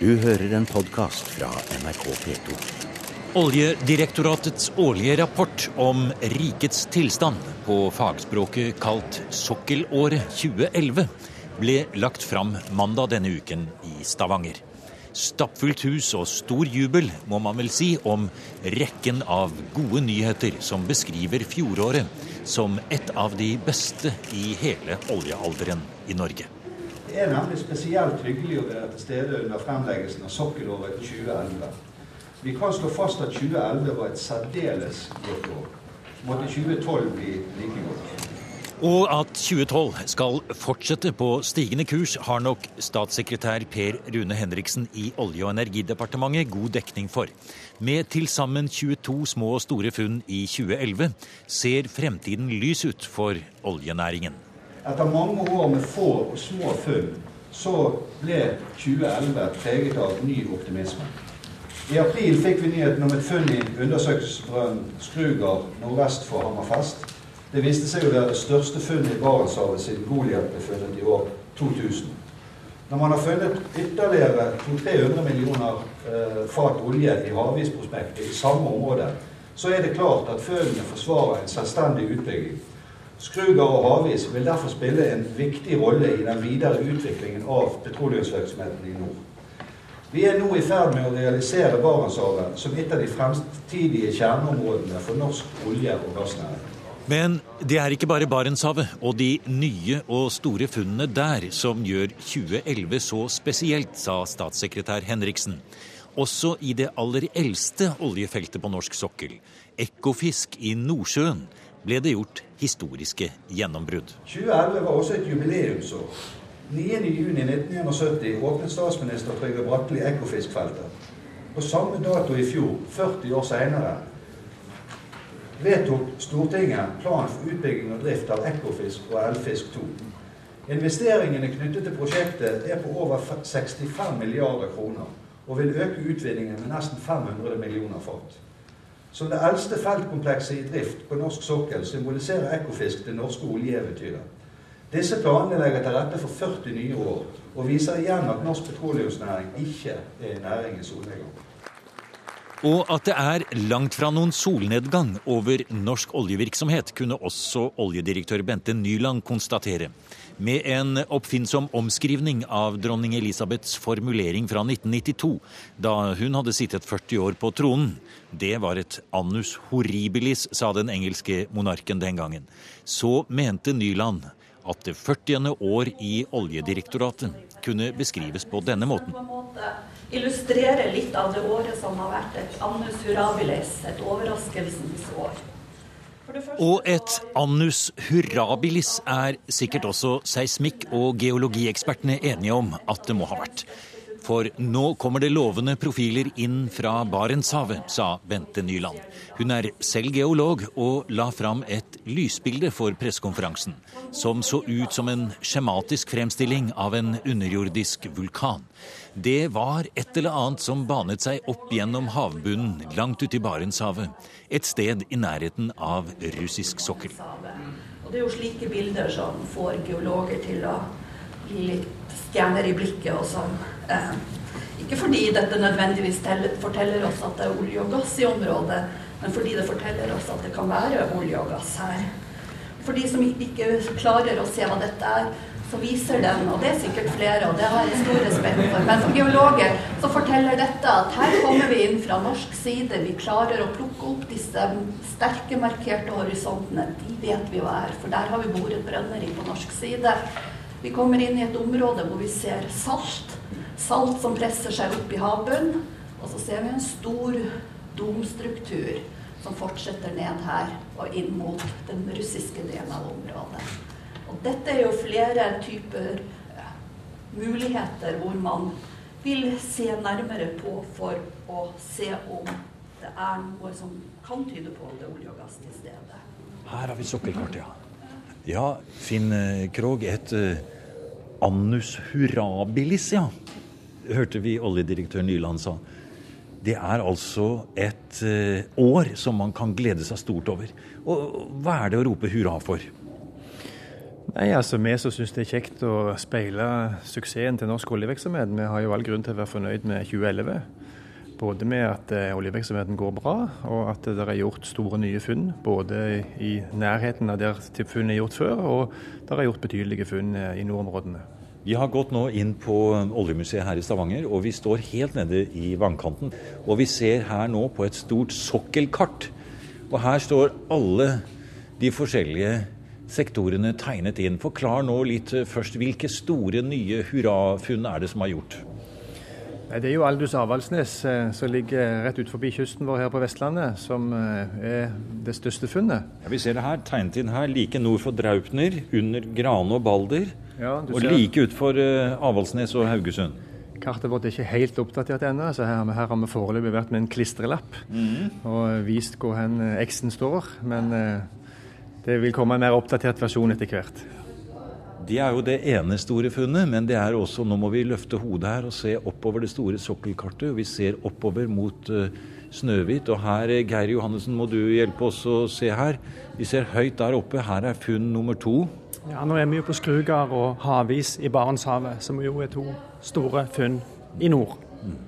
Du hører en podkast fra NRK P2. Oljedirektoratets årlige rapport om rikets tilstand, på fagspråket kalt Sokkelåret 2011, ble lagt fram mandag denne uken i Stavanger. Stappfullt hus og stor jubel, må man vel si, om rekken av gode nyheter som beskriver fjoråret som et av de beste i hele oljealderen i Norge. Det er nemlig spesielt hyggelig å være til stede under fremleggelsen av sokkelåret 2011. Vi kan slå fast at 2011 var et særdeles godt år. Måtte 2012 bli like godt. Og at 2012 skal fortsette på stigende kurs, har nok statssekretær Per Rune Henriksen i Olje- og energidepartementet god dekning for. Med til sammen 22 små og store funn i 2011 ser fremtiden lys ut for oljenæringen. Etter mange år med få og små funn, så ble 2011 preget av ny optimisme. I april fikk vi nyheten om et funn i undersøkelsesbrønnen Skruger nordvest for Hammerfest. Det viste seg å være det største funnet i Barentshavet siden Goliat ble funnet i år 2000. Når man har funnet ytterligere 200-300 millioner eh, fat olje i Havisprospektet i samme område, så er det klart at funnene forsvarer en selvstendig utbygging. Skruger og Havis vil derfor spille en viktig rolle i den videre utviklingen av petroleumsvirksomheten i nord. Vi er nå i ferd med å realisere Barentshavet som et av de fremtidige kjerneområdene for norsk olje- og gassnæring. Men det er ikke bare Barentshavet og de nye og store funnene der som gjør 2011 så spesielt, sa statssekretær Henriksen. Også i det aller eldste oljefeltet på norsk sokkel, Ekofisk i Nordsjøen, ble det gjort historiske gjennombrudd. 2011 var også et jubileumsår. 9.6.1971 åpnet statsminister Trygve Bratteli Ekofiskfeltet. På samme dato i fjor, 40 år senere, vedtok Stortinget plan for utbygging og drift av Ekofisk og Elfisk 2. Investeringene knyttet til prosjektet er på over 65 milliarder kroner og vil øke utvinningen med nesten 500 millioner fat. Som det eldste feltkomplekset i drift på norsk sokkel symboliserer Ekofisk det norske oljeeventyret. Disse planene legger til rette for 40 nye år, og viser igjen at norsk petroleumsnæring ikke er næringens solnedgang. Og at det er langt fra noen solnedgang over norsk oljevirksomhet, kunne også oljedirektør Bente Nyland konstatere. Med en oppfinnsom omskrivning av dronning Elisabeths formulering fra 1992, da hun hadde sittet 40 år på tronen. Det var et annus horribilis, sa den engelske monarken den gangen. Så mente Nyland at det 40. år i Oljedirektoratet kunne beskrives på denne måten. Illustrere litt av det året som har vært et annus hurrabilis, et overraskelsens år. Og et annus hurrabilis er sikkert også seismikk- og geologiekspertene enige om at det må ha vært. For nå kommer det lovende profiler inn fra Barentshavet, sa Bente Nyland. Hun er selv geolog og la fram et lysbilde for pressekonferansen, som så ut som en skjematisk fremstilling av en underjordisk vulkan. Det var et eller annet som banet seg opp gjennom havbunnen langt ute i Barentshavet. Et sted i nærheten av russisk sokkel. Og Det er jo slike bilder som får geologer til å bli litt stjerner i blikket. og som eh, Ikke fordi dette nødvendigvis teller, forteller oss at det er olje og gass i området, men fordi det forteller oss at det kan være olje og gass her. For de som ikke klarer å se hva dette er, så viser den, og det er sikkert flere, og det har jeg stor respekt for, men som geologer så forteller dette at her kommer vi inn fra norsk side. Vi klarer å plukke opp disse sterke markerte horisontene. De vet vi hva er, for der har vi boret brønner i på norsk side. Vi kommer inn i et område hvor vi ser salt. Salt som presser seg opp i havbunnen. Og så ser vi en stor domstruktur som fortsetter ned her og inn mot den russiske delen av området. Og dette er jo flere typer muligheter hvor man vil se nærmere på for å se om det er noe som kan tyde på at det er olje og gass til stede. Her har vi sokkelkart, ja. Ja, Finn eh, Krog, et uh, annus hurrabilis, ja. Hørte vi oljedirektør Nyland sa. Det er altså et uh, år som man kan glede seg stort over. Og hva er det å rope hurra for? Nei, altså Vi som syns det er kjekt å speile suksessen til norsk oljevirksomhet, vi har jo all grunn til å være fornøyd med 2011. Både med at eh, oljevirksomheten går bra, og at det er gjort store nye funn. Både i nærheten av der funn er gjort før, og det er gjort betydelige funn eh, i nordområdene. Vi har gått nå inn på Oljemuseet her i Stavanger, og vi står helt nede i vannkanten. Og vi ser her nå på et stort sokkelkart. Og her står alle de forskjellige sektorene tegnet inn. Forklar nå litt eh, først, hvilke store nye hurrafunn er det som er gjort? Det er jo Aldus Avaldsnes eh, som ligger rett ut forbi kysten vår her på Vestlandet, som eh, er det største funnet. Ja, vi ser det her, tegnet inn her, like nord for Draupner, under Grane og Balder. Ja, og ser... like utfor uh, Avaldsnes og Haugesund. Kartet vårt er ikke helt oppdatert ennå, så her, her, har vi foreløpig vært med en klistrelapp mm. og vist hvor hen X-en står. Men det vil komme en mer oppdatert versjon etter hvert. Det er jo det ene store funnet, men det er også Nå må vi løfte hodet her og se oppover det store sokkelkartet. og Vi ser oppover mot uh, Snøhvit. Og her, eh, Geir Johannessen, må du hjelpe oss å se her. Vi ser høyt der oppe. Her er funn nummer to. Ja, Nå er vi jo på Skrugard og Havis i Barentshavet, som jo er to store funn i nord. Mm.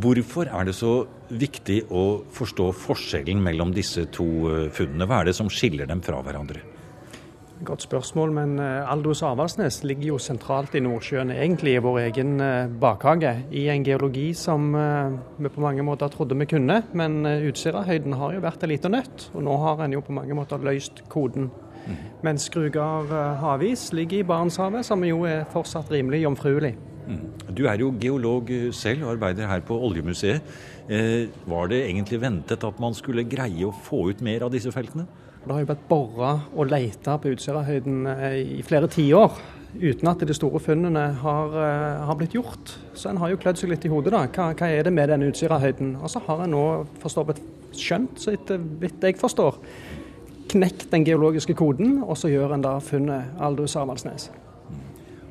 Hvorfor er det så viktig å forstå forskjellen mellom disse to eh, funnene? Hva er det som skiller dem fra hverandre? Godt spørsmål, men eh, Aldous Avaldsnes ligger jo sentralt i Nordsjøen, egentlig i vår egen eh, bakhage. I en geologi som eh, vi på mange måter trodde vi kunne, men Utsirahøyden har jo vært en liten nøtt. Og nå har en jo på mange måter løst koden. Mm. Mens Skrugard havis ligger i Barentshavet, som jo er fortsatt rimelig jomfruelig. Mm. Du er jo geolog selv og arbeider her på Oljemuseet. Eh, var det egentlig ventet at man skulle greie å få ut mer av disse feltene? Det har jo vært bora og leita på Utsirahøyden eh, i flere tiår uten at de store funnene har, eh, har, blitt gjort. Så en har jo klødd seg litt i hodet, da. Hva, hva er det med denne Utsirahøyden? Og så har en nå forstått skjønt, så vidt jeg forstår, knekt den geologiske koden, og så gjør en da funnet Aldous Avaldsnes.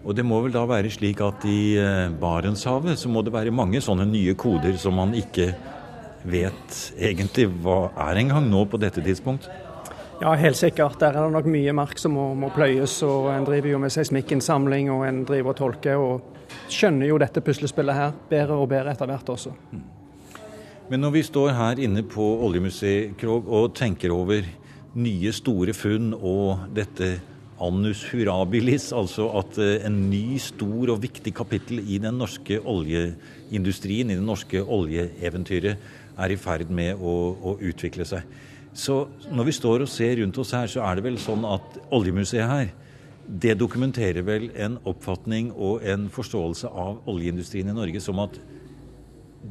Og det må vel da være slik at i eh, Barentshavet så må det være mange sånne nye koder som man ikke vet egentlig hva er engang nå på dette tidspunkt? Ja, helt sikkert. Der er det nok mye mark som må, må pløyes. og En driver jo med seismikkinnsamling og en driver og tolker. og Skjønner jo dette puslespillet her bedre og bedre etter hvert også. Mm. Men når vi står her inne på Oljemuseet Krog og tenker over nye, store funn og dette annus hurabilis, altså at eh, en ny, stor og viktig kapittel i den norske oljeindustrien, i det norske oljeeventyret, er i ferd med å, å utvikle seg. Så når vi står og ser rundt oss her, så er det vel sånn at Oljemuseet her det dokumenterer vel en oppfatning og en forståelse av oljeindustrien i Norge som at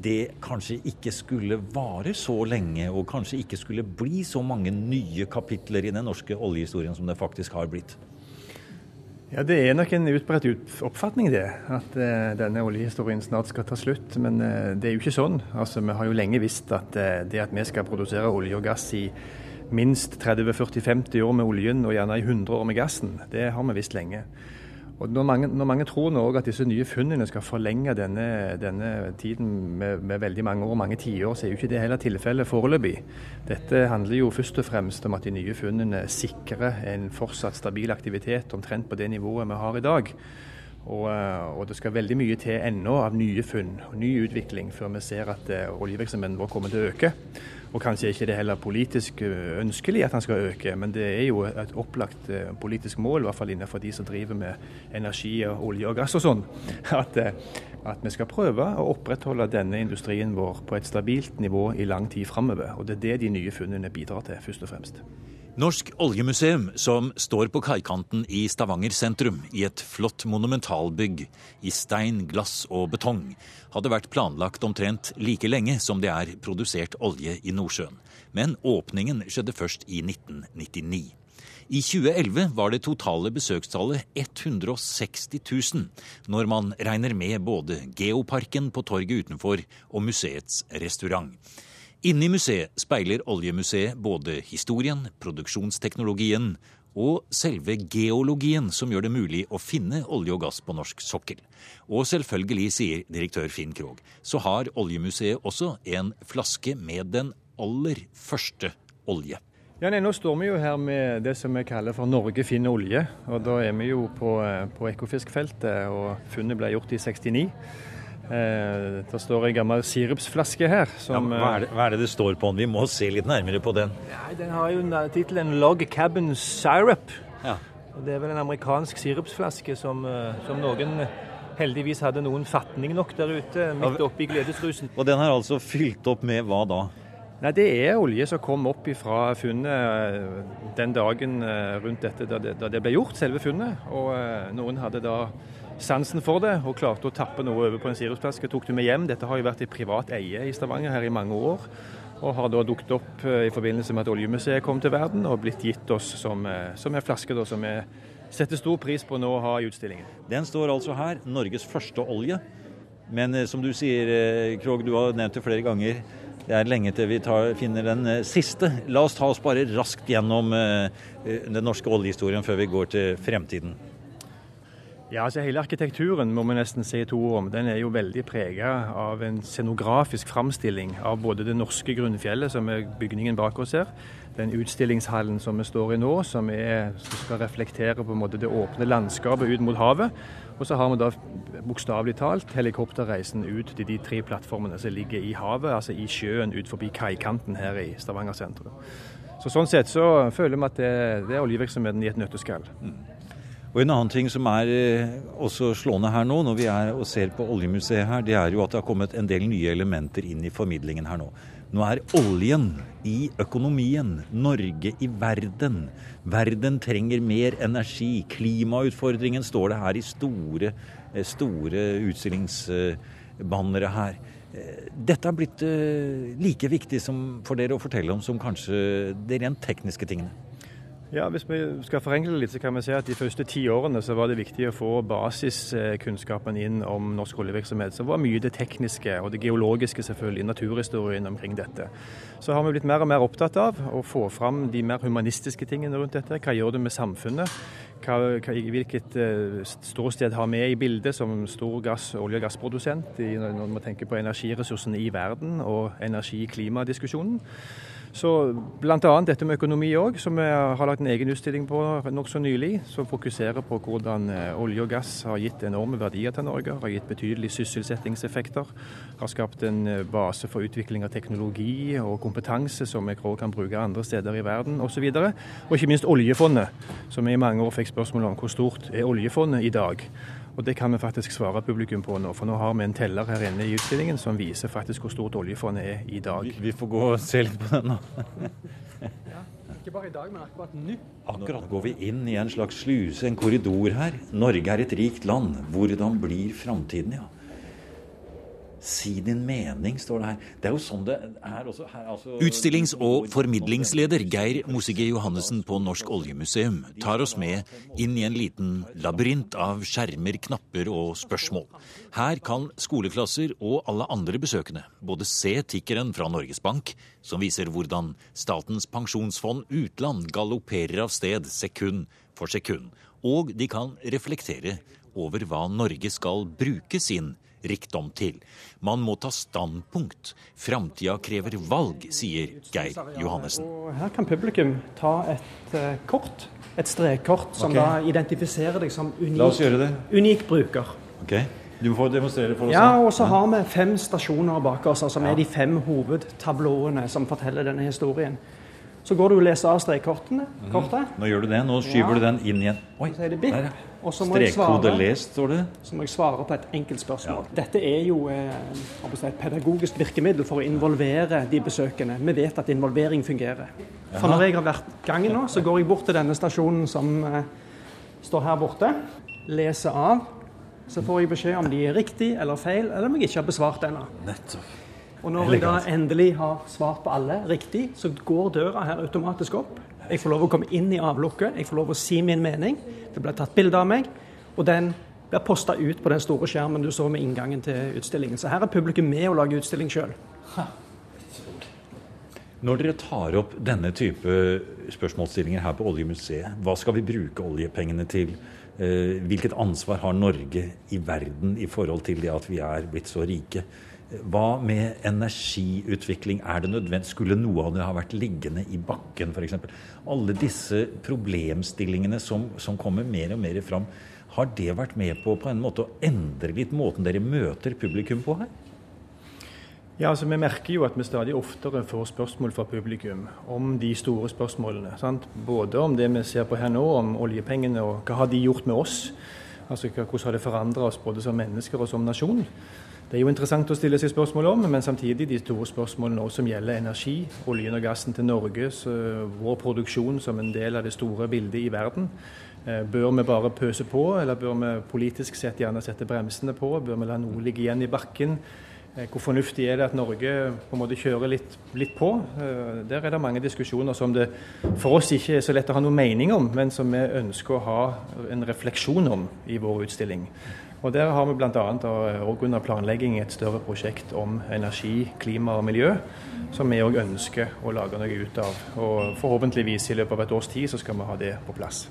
det kanskje ikke skulle vare så lenge, og kanskje ikke skulle bli så mange nye kapitler i den norske oljehistorien som det faktisk har blitt. Ja, Det er nok en utbredt oppfatning, det. At eh, denne oljehistorien snart skal ta slutt. Men eh, det er jo ikke sånn. Altså, Vi har jo lenge visst at eh, det at vi skal produsere olje og gass i minst 30-40-50 år med oljen, og gjerne i 100 år med gassen, det har vi visst lenge. Og når mange, når mange tror nå at disse nye funnene skal forlenge denne, denne tiden med, med, veldig mange år, mange tiår, så er jo ikke det heller tilfellet foreløpig. Dette handler jo først og fremst om at de nye funnene sikrer en fortsatt stabil aktivitet omtrent på det nivået vi har i dag. Og, og, det skal veldig mye til ennå av nye funn og ny utvikling før vi ser at uh, oljevirksomheten vår kommer til å øke. Og kanskje ikke det heller politisk eh, ønskelig at han skal øke, men det er jo et opplagt eh, politisk mål, i hvert fall innenfor de som driver med energi, og olje og gass og sånn, at, at, vi skal prøve å opprettholde denne industrien vår på et stabilt nivå i lang tid framover. Og det er det de nye funnene bidrar til, først og fremst. Norsk oljemuseum, som står på kaikanten i Stavanger sentrum, i et flott monumentalbygg i stein, glass og betong, hadde vært planlagt omtrent like lenge som det er produsert olje i Nordsjøen. Men åpningen skjedde først i 1999. I 2011 var det totale besøkstallet 160 000, når man regner med både Geoparken på torget utenfor og museets restaurant. Inne i museet speiler Oljemuseet både historien, produksjonsteknologien og selve geologien som gjør det mulig å finne olje og gass på norsk sokkel. Og selvfølgelig, sier direktør Finn Krogh, så har Oljemuseet også en flaske med den aller første olje. Ja, nei, Nå står vi jo her med det som vi kaller for Norge finner olje. og Da er vi jo på, på Ekofiskfeltet, og funnet ble gjort i 69. Eh, det står en gammel sirupsflaske her. Som, ja, hva, er det, hva, er det, det står på den? Vi må se litt nærmere på den. Ja, den har jo tittelen 'Log Cabin Syrup'. Ja. Det er vel en amerikansk sirupsflaske som, eh, som noen heldigvis hadde noen fatning nok der ute, midt oppi gledesrusen. Og den er altså fylt opp med hva da? Nei, Det er olje som kom opp fra funnet eh, den dagen eh, rundt dette da det, da det, ble gjort, selve funnet. Og eh, noen hadde da sansen for det og klarte å tappe noe over på en sirupsflaske. Tok det med hjem. Dette har jo vært i privat eie i Stavanger her i mange år. Og har da dukket opp i forbindelse med at Oljemuseet kom til verden og blitt gitt oss som, som en flaske da, som vi setter stor pris på nå å ha i utstillingen. Den står altså her, Norges første olje. Men som du sier, Krog, du har nevnt det flere ganger. Det er lenge til vi tar, finner den eh, siste. La oss ta oss bare raskt gjennom eh, eh, den norske oljehistorien før vi går til fremtiden. Ja, altså Hele arkitekturen må vi nesten si to ord om. Den er jo veldig prega av en scenografisk framstilling av både det norske grunnfjellet, som er bygningen bak oss her, den utstillingshallen som vi står i nå, som, er, som skal reflektere på en måte det åpne landskapet ut mot havet. Og så har vi da bokstavelig talt helikopterreisen ut til de tre plattformene som ligger i havet, altså i sjøen ut forbi kaikanten her i Stavanger sentrum. Så Sånn sett så føler vi at det, det er oljevirksomheten i et nøtteskall. Mm. Og En annen ting som er eh, også slående her nå, når vi er og ser på Oljemuseet her, det er jo at det har kommet en del nye elementer inn i formidlingen her nå. Nå er oljen i økonomien, Norge i verden. Verden trenger mer energi. Klimautfordringen står det her i store, eh, store utstillingsbannere her. Eh, dette er blitt like viktig for dere å fortelle om som kanskje de rent tekniske tingene. Ja, Hvis vi skal forenkle litt, så kan vi si at de første ti årene så var det viktig å få basiskunnskapen inn om norsk oljevirksomhet. Så var mye det tekniske og det geologiske, selvfølgelig, naturhistorien omkring dette. Så har vi blitt mer og mer opptatt av å få fram de mer humanistiske tingene rundt dette. Hva gjør det med samfunnet? Hva, hva, hvilket uh, ståsted har vi i bildet som stor gass, olje- og gassprodusent når vi tenker på energiressursene i verden og energi-klimadiskusjonen? Så Bl.a. dette med økonomi òg, som vi har lagt en egen utstilling på nokså nylig. Som fokuserer på hvordan eh, olje og gass har gitt enorme verdier til Norge. Har gitt betydelige sysselsettingseffekter. Har skapt en eh, base for utvikling av teknologi og kompetanse som vi kan bruke andre steder i verden osv. Og, og ikke minst oljefondet, som vi i mange år fikk spørsmål om hvor stort er oljefondet i dag. Og Det kan vi faktisk svare publikum på nå, for nå har vi en teller her inne i utstillingen som viser faktisk hvor stort oljefondet er i dag. Vi, vi får gå og se litt på den nå. ja, ikke bare i dag, men akkurat nå. Akkurat går vi inn i en slags sluse, en korridor her. Norge er et rikt land. Hvordan blir framtiden, ja? Si din mening, står det her. Det er jo sånn det er også her. Altså, Utstillings- og formidlingsleder Geir Mosige Johannessen på Norsk oljemuseum tar oss med inn i en liten labyrint av skjermer, knapper og spørsmål. Her kan skoleklasser og alle andre besøkende både se tikkeren fra Norges Bank, som viser hvordan Statens pensjonsfond utland galopperer av sted sekund for sekund, og de kan reflektere over hva Norge skal bruke sin rikdom til. Man må ta standpunkt. Framtida krever valg, sier Geir Johannessen. her kan publikum ta et uh, kort, et strekkort, som okay. da identifiserer deg som unik, unik bruker. Okay. Du får demonstrere for oss. Ja, og så har vi fem stasjoner bak oss, som ja. er de fem hovedtablåene som forteller denne historien. Så går du og leser av strekkortene. Mm. Nå gjør du det. Nå skyver ja. du den inn igjen. Oi, så er det bip. Der, ja. Strekkode lest, står det. Så må jeg svare på et enkelt spørsmål. Ja. Dette er jo eh, et pedagogisk virkemiddel for å involvere de besøkende. Vi vet at involvering fungerer. For når jeg har vært gangen nå, så går jeg bort til denne stasjonen som eh, står her borte. Leser av. Så får jeg beskjed om de er riktig eller feil, eller om jeg ikke har besvart ennå. Og når jeg da endelig har svart på alle riktig, så går døra her automatisk opp. Jeg får lov å komme inn i avlukket, jeg får lov å si min mening. Det blir tatt bilde av meg, og den blir posta ut på den store skjermen du så med inngangen til utstillingen. Så her er publikum med å lage utstilling sjøl. Når dere tar opp denne type spørsmålsstillinger her på Oljemuseet, hva skal vi bruke oljepengene til? Eh, hvilket ansvar har Norge i verden i forhold til det at vi er blitt så rike? Hva med energiutvikling? Er det nødvendig? Skulle noe av det ha vært liggende i bakken f.eks.? Alle disse problemstillingene som, som, kommer mer og mer fram, har det vært med på på en måte å endre litt måten dere møter publikum på her? Ja, altså Vi merker jo at vi stadig oftere får spørsmål fra publikum om de store spørsmålene. Sant? Både om det vi ser på her nå, om oljepengene og hva har de gjort med oss. Altså Hvordan har det forandra oss både som mennesker og som nasjon. Det er jo interessant å stille seg spørsmål om, men samtidig de store spørsmålene også som gjelder energi, oljen og gassen til Norge, vår produksjon som en del av det store bildet i verden. Eh, bør vi bare pøse på, eller bør vi politisk sett gjerne sette bremsene på? Bør vi la noe ligge igjen i bakken? Eh, hvor fornuftig er det at Norge på en måte kjører litt, litt, på? Eh, der er det mange diskusjoner som det for oss ikke er så lett å ha noen mening om, men som vi ønsker å ha en refleksjon om i vår utstilling. Og Der har vi bl.a. òg under planlegging et større prosjekt om energi, klima og miljø, som vi òg ønsker å lage noe ut av. Og Forhåpentligvis i løpet av et års tid så skal vi ha det på plass.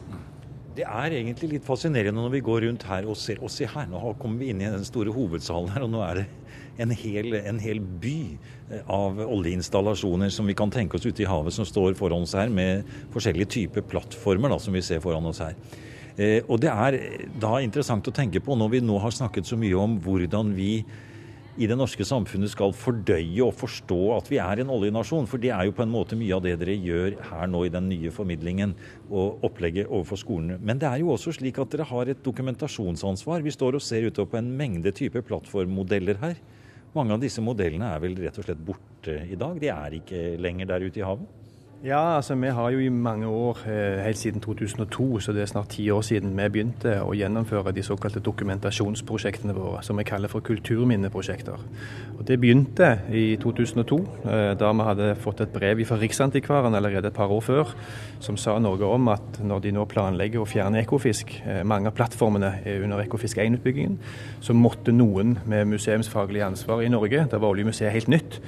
Det er egentlig litt fascinerende når vi går rundt her og ser. Og se her, nå kommer vi inn i den store hovedsalen her, og nå er det en hel, en hel, by eh, av oljeinstallasjoner som vi kan tenke oss ute i havet, som står foran oss her, med forskjellige typer plattformer da, som vi ser foran oss her. Eh, og Det er da interessant å tenke på, når vi nå har snakket så mye om hvordan vi i det norske samfunnet skal fordøye og forstå at vi er en oljenasjon. For det er jo på en måte mye av det dere gjør her nå i den nye formidlingen og opplegget overfor skolene. Men det er jo også slik at dere har et dokumentasjonsansvar. Vi står og ser utover på en mengde typer plattformmodeller her. Mange av disse modellene er vel rett og slett borte i dag? De er ikke lenger der ute i havet? Ja, altså vi har jo i mange år, eh, helt siden 2002, så det er snart ti år siden, vi begynte å gjennomføre de såkalte dokumentasjonsprosjektene våre, som vi kaller for kulturminneprosjekter. Og Det begynte i 2002, eh, da vi hadde fått et brev fra Riksantikvaren allerede et par år før, som sa noe om at når de nå planlegger å fjerne Ekofisk, eh, mange av plattformene er under Ekofisk 1-utbyggingen, så måtte noen med museumsfaglig ansvar i Norge, da var Oljemuseet helt nytt,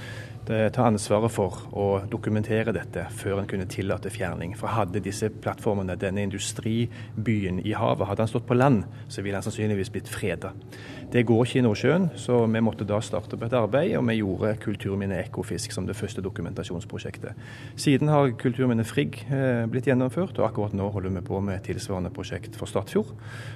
ta ansvaret for å dokumentere dette før en kunne tillate fjerning. For hadde disse plattformene, denne industribyen i havet, hadde han stått på land, så ville han sannsynligvis blitt freda. Det går ikke i Nordsjøen, så vi måtte da starte på et arbeid, og vi gjorde Kulturminne Ekofisk som det første dokumentasjonsprosjektet. Siden har Kulturminne Frigg eh, blitt gjennomført, og akkurat nå holder vi på med et tilsvarende prosjekt for Stadfjord.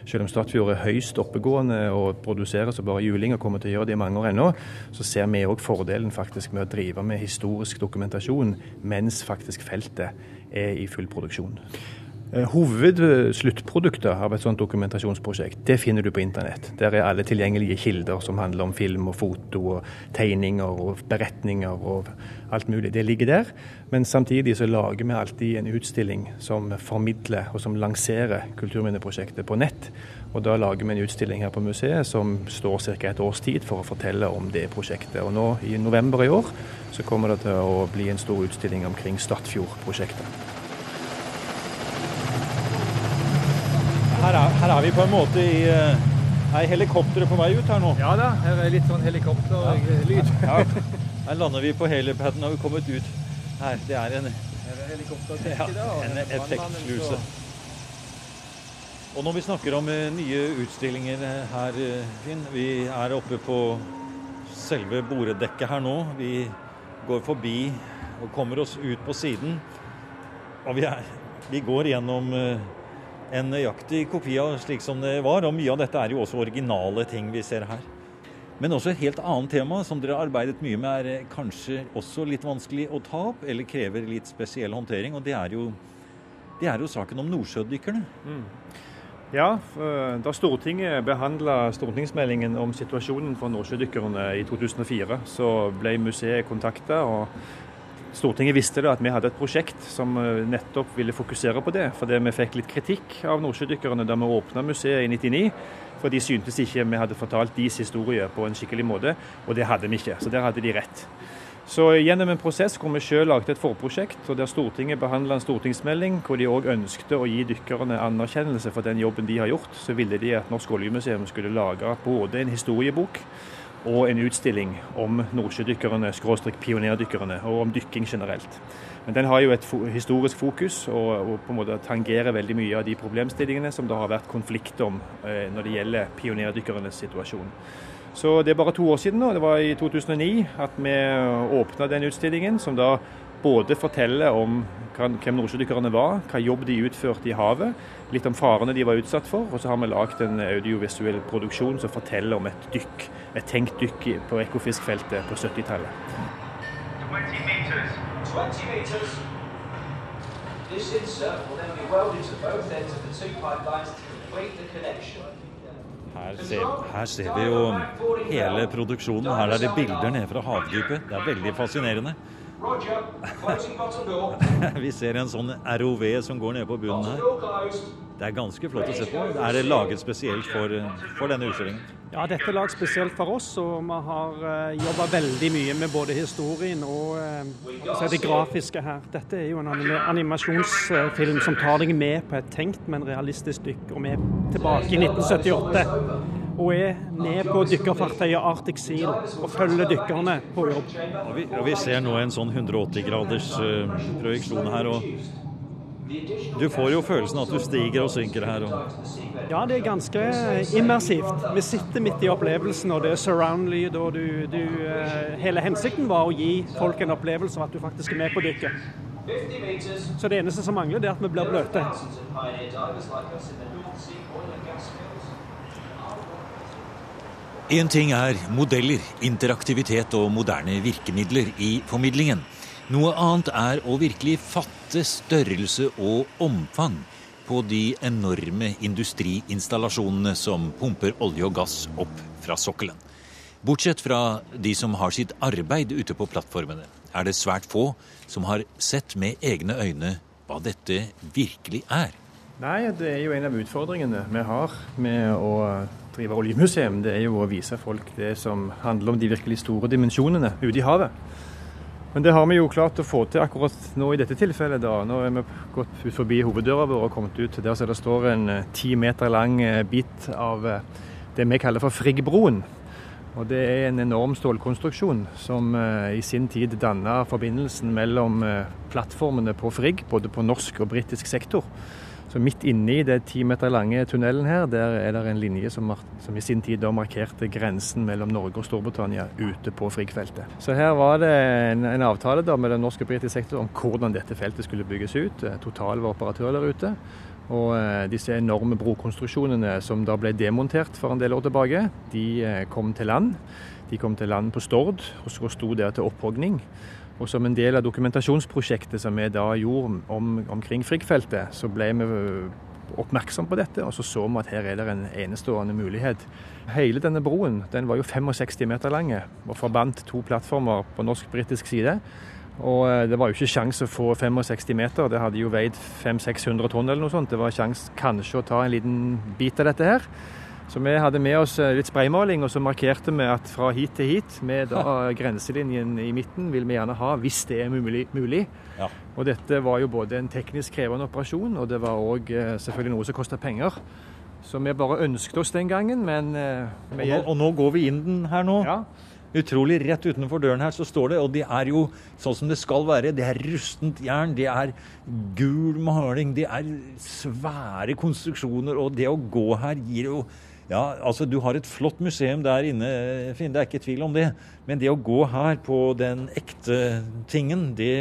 Selv om Stadfjord er høyst oppegående og produserer så bare juling og kommer til å gjøre det i mange år ennå, så ser vi òg fordelen faktisk med å drive med historisk dokumentasjon mens faktisk feltet er i full produksjon. Eh, hovedsluttproduktet av et sånt dokumentasjonsprosjekt det finner du på internett. Der er alle tilgjengelige kilder som handler om film og foto og tegninger og beretninger og alt mulig. Det ligger der. Men samtidig så lager vi alltid en utstilling som formidler og som lanserer Kulturminneprosjektet på nett. Og da lager vi en utstilling her på museet som står ca. et års tid for å fortelle om det prosjektet. Og nå i november i år så kommer det til å bli en stor utstilling omkring Stadfjord-prosjektet. her er, her er, vi på en måte i uh, Er helikopteret på vei ut her nå? Ja da, her er litt sånn helikopterlyd. Ja. ja. Her lander vi på helipaden og har kommet ut her. Det er en, ja, en effektsluse. Og når vi snakker om uh, nye utstillinger her, uh, Finn Vi er oppe på selve boredekket her nå. Vi går forbi og kommer oss ut på siden. Og vi, er, vi går gjennom uh, en nøyaktig kopi av slik som det var. Og mye av dette er jo også originale ting vi ser her. Men også et helt annet tema som dere har arbeidet mye med, er kanskje også litt vanskelig å ta opp, eller krever litt spesiell håndtering. Og det er jo, det er jo saken om nordsjødykkerne. Mm. Ja, da Stortinget behandla stortingsmeldingen om situasjonen for nordsjødykkerne i 2004, så ble museet kontakta. Stortinget visste da at vi hadde et prosjekt som eh, nettopp ville fokusere på det. Fordi vi fikk litt kritikk av nordsjødykkerne da vi åpna museet i 99. For de syntes ikke vi hadde fortalt deres historie på en skikkelig måte, og det hadde vi ikke. Så der hadde de rett. Så gjennom en prosess hvor vi selv lagde et forprosjekt, og der Stortinget behandla en stortingsmelding hvor de òg ønskte å gi dykkerne anerkjennelse for den jobben de har gjort, så ville de at Norsk oljemuseum skulle lage både en historiebok og en utstilling om nordsjødykkerne, skråstrek pionerdykkerne, og om dykking generelt. Men den har jo et historisk fokus og, og, på en måte tangerer veldig mye av de problemstillingene som det har vært konflikt om eh, når det gjelder pionerdykkernes situasjon. Så det er bare to år siden nå, det var i 2009, at vi åpna den utstillingen, som da både forteller om hvem nordsjødykkerne var, hva jobb de utførte i havet, litt om farene de var utsatt for, og så har vi lagd en audiovisuell produksjon som forteller om et dykk, et tenkt dykk på Ekofiskfeltet på 70-tallet. 20 metres. This insert will then be welded to both ends of the two pipelines to complete the connection. Her ser, her ser, vi jo hele produksjonen. Her er det bilder nede fra havdypet. Det er veldig fascinerende. vi ser en sånn ROV som går nede på bunnen her. Det er ganske flott å se på. Er det laget spesielt for, for denne utstillingen? Ja, dette er laget spesielt for oss. og Vi har eh, jobba veldig mye med både historien og uh, det grafiske her. Dette er jo en animasjonsfilm som tar deg med på et tenkt, men realistisk dykk. Og vi er tilbake i 1978 og er ned på dykkerfartøyet Arctic Seal og følger dykkerne på jobb. Og vi, og vi ser nå en sånn 180 graders uh, projeksjon her. og du får jo følelsen at du stiger og synker her. Ja, det er ganske immersivt. Vi sitter midt i opplevelsen, og det er surround-lyd. og du, du, eh, Hele hensikten var å gi folk en opplevelse av at du faktisk er med på dykket. Så det eneste som mangler, det er at vi blir bløte. Én ting er modeller, interaktivitet og moderne virkemidler i formidlingen. Noe annet er å virkelig fatte størrelse og omfang på de enorme industriinstallasjonene som pumper olje og gass opp fra sokkelen. Bortsett fra de som har sitt arbeid ute på plattformene, er det svært få som har sett med egne øyne hva dette virkelig er. Nei, det er jo en av utfordringene vi har med å drive oljemuseum. Det er jo å vise folk det som handler om de virkelig store dimensjonene ute i havet. Men det har vi jo klart å få til akkurat nå i dette tilfellet. da. Nå er vi gått ut forbi hoveddøra vår og kommet ut der så det står en eh, ti meter lang eh, bit av eh, det vi kaller for Friggbroen. Og Det er en enorm stålkonstruksjon som i sin tid danna forbindelsen mellom plattformene på Frigg, både på norsk og britisk sektor. Så midt inne i det ti meter lange tunnelen her, der er det en linje som, som i sin tid da markerte grensen mellom Norge og Storbritannia ute på Frigg-feltet. Så her var det en, en avtale da den norske og britiske sektor om hvordan dette feltet skulle bygges ut. Eh, Total var operatør der ute. Og eh, disse enorme brokonstruksjonene som da ble demontert for en del år tilbake, de eh, kom til land. De kom til land på Stord og så sto der til opphogning. Og som en del av dokumentasjonsprosjektet som vi da gjorde om, omkring Frigg-feltet, så ble vi oppmerksom på dette, og så så vi at her er det en enestående mulighet. Hele denne broen den var jo 65 meter lang og forbandt to plattformer på norsk-britisk side. Og eh, det var jo ikke sjans å få 65 meter, det hadde jo veid 500-600 tonn eller noe sånt. Det var sjans kanskje å ta en liten bit av dette her. Så vi hadde med oss eh, litt spraymaling, og så markerte vi at fra hit til hit, med da grenselinjen i midten, vil vi gjerne ha hvis det er mulig. mulig. Ja. Og dette var jo både en teknisk krevende operasjon, og det var òg eh, selvfølgelig noe som kosta penger. Så vi bare ønsket oss den gangen, men eh, og nå, og nå går vi inn den her nå? Ja. Utrolig rett utenfor døren her så står det, og det er jo sånn som det skal være. Det er rustent jern, det er gul maling, det er svære konstruksjoner, og det å gå her gir jo ja, altså Du har et flott museum der inne, Finn, det er ikke tvil om det. Men det å gå her på den ekte tingen, det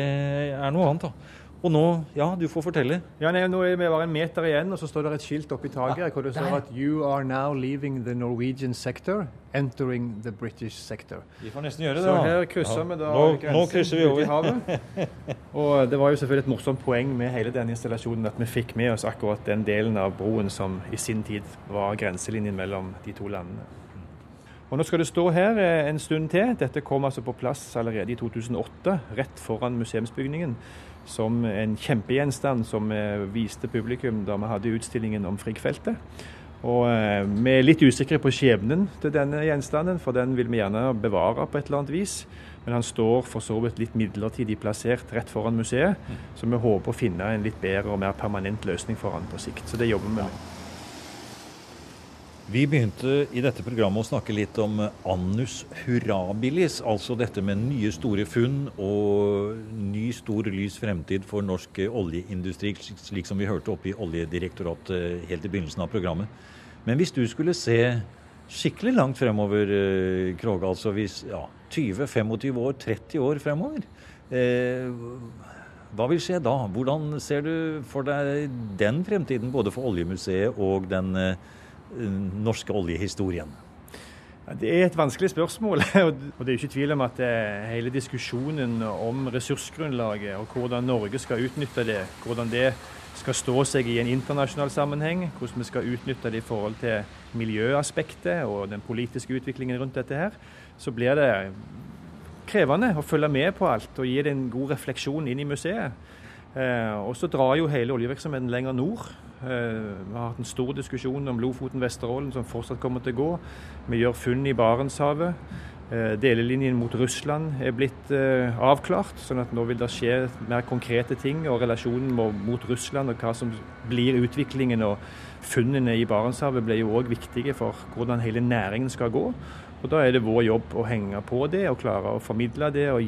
er noe annet. da. Og nå, ja, du får fortelle. Ja, nei, Nå er vi bare en meter igjen, og så står det et skilt oppi taket ja, hvor det står at You are now leaving the Norwegian sector, entering the British sector. Vi får nesten gjøre det, da. Så her krysser ja. vi da nå, nå krysser vi over. i havet. og det var jo selvfølgelig et morsomt poeng med hele denne installasjonen at vi fikk med oss akkurat den delen av broen som i sin tid var grenselinjen mellom de to landene. Og Nå skal det stå her eh, en stund til. Dette kom altså på plass allerede i 2008, rett foran museumsbygningen som en kjempegjenstand som vi viste publikum da vi hadde utstillingen om Frigg-feltet. Og eh, Vi er litt usikre på skjebnen til denne gjenstanden, for den vil vi gjerne bevare på et eller annet vis. Men han står for så vidt litt midlertidig plassert rett foran museet, så vi håper å finne en litt bedre og mer permanent løsning for han på sikt. Så det jobber vi med. Vi begynte i dette programmet å snakke litt om annus hurrabilis, altså dette med nye store funn og ny stor lys fremtid for norsk oljeindustri, slik som vi hørte oppe i Oljedirektoratet helt i begynnelsen av programmet. Men hvis du skulle se skikkelig langt fremover, Kroge Krog. Altså hvis ja, 20-25 år, 30 år fremover. Eh, hva vil skje da? Hvordan ser du for deg den fremtiden, både for oljemuseet og den eh, norske oljehistorien? Det er et vanskelig spørsmål. og Det er ikke tvil om at eh, hele diskusjonen om ressursgrunnlaget og hvordan Norge skal utnytte det, hvordan det skal stå seg i en internasjonal sammenheng, hvordan vi skal utnytte det i forhold til miljøaspektet og den politiske utviklingen rundt dette her, så blir det krevende å følge med på alt og gi det en god refleksjon inn i museet. Eh, og så drar jo hele oljevirksomheten lenger nord. Eh, vi har hatt en stor diskusjon om Lofoten-Vesterålen, som fortsatt kommer til å gå. Vi gjør funn i Barentshavet. Eh, delelinjen mot Russland er blitt avklart, sånn at nå vil det skje mer konkrete ting. Og relasjonen mot Russland og hva som blir utviklingen og funnene i Barentshavet blir jo òg viktige for hvordan hele næringen skal gå. Og Da er det vår jobb å henge på det og klare å formidle det og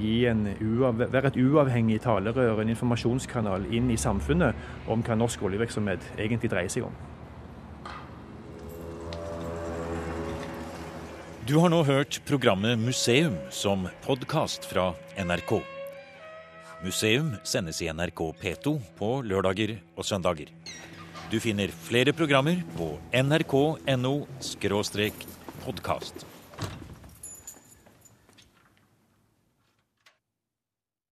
være et uavhengig talerør, en informasjonskanal inn i samfunnet om hva norsk oljevirksomhet egentlig dreier seg om. Du har nå hørt programmet Museum som podkast fra NRK. Museum sendes i NRK P2 på lørdager og søndager. Du finner flere programmer på nrk.no podkast.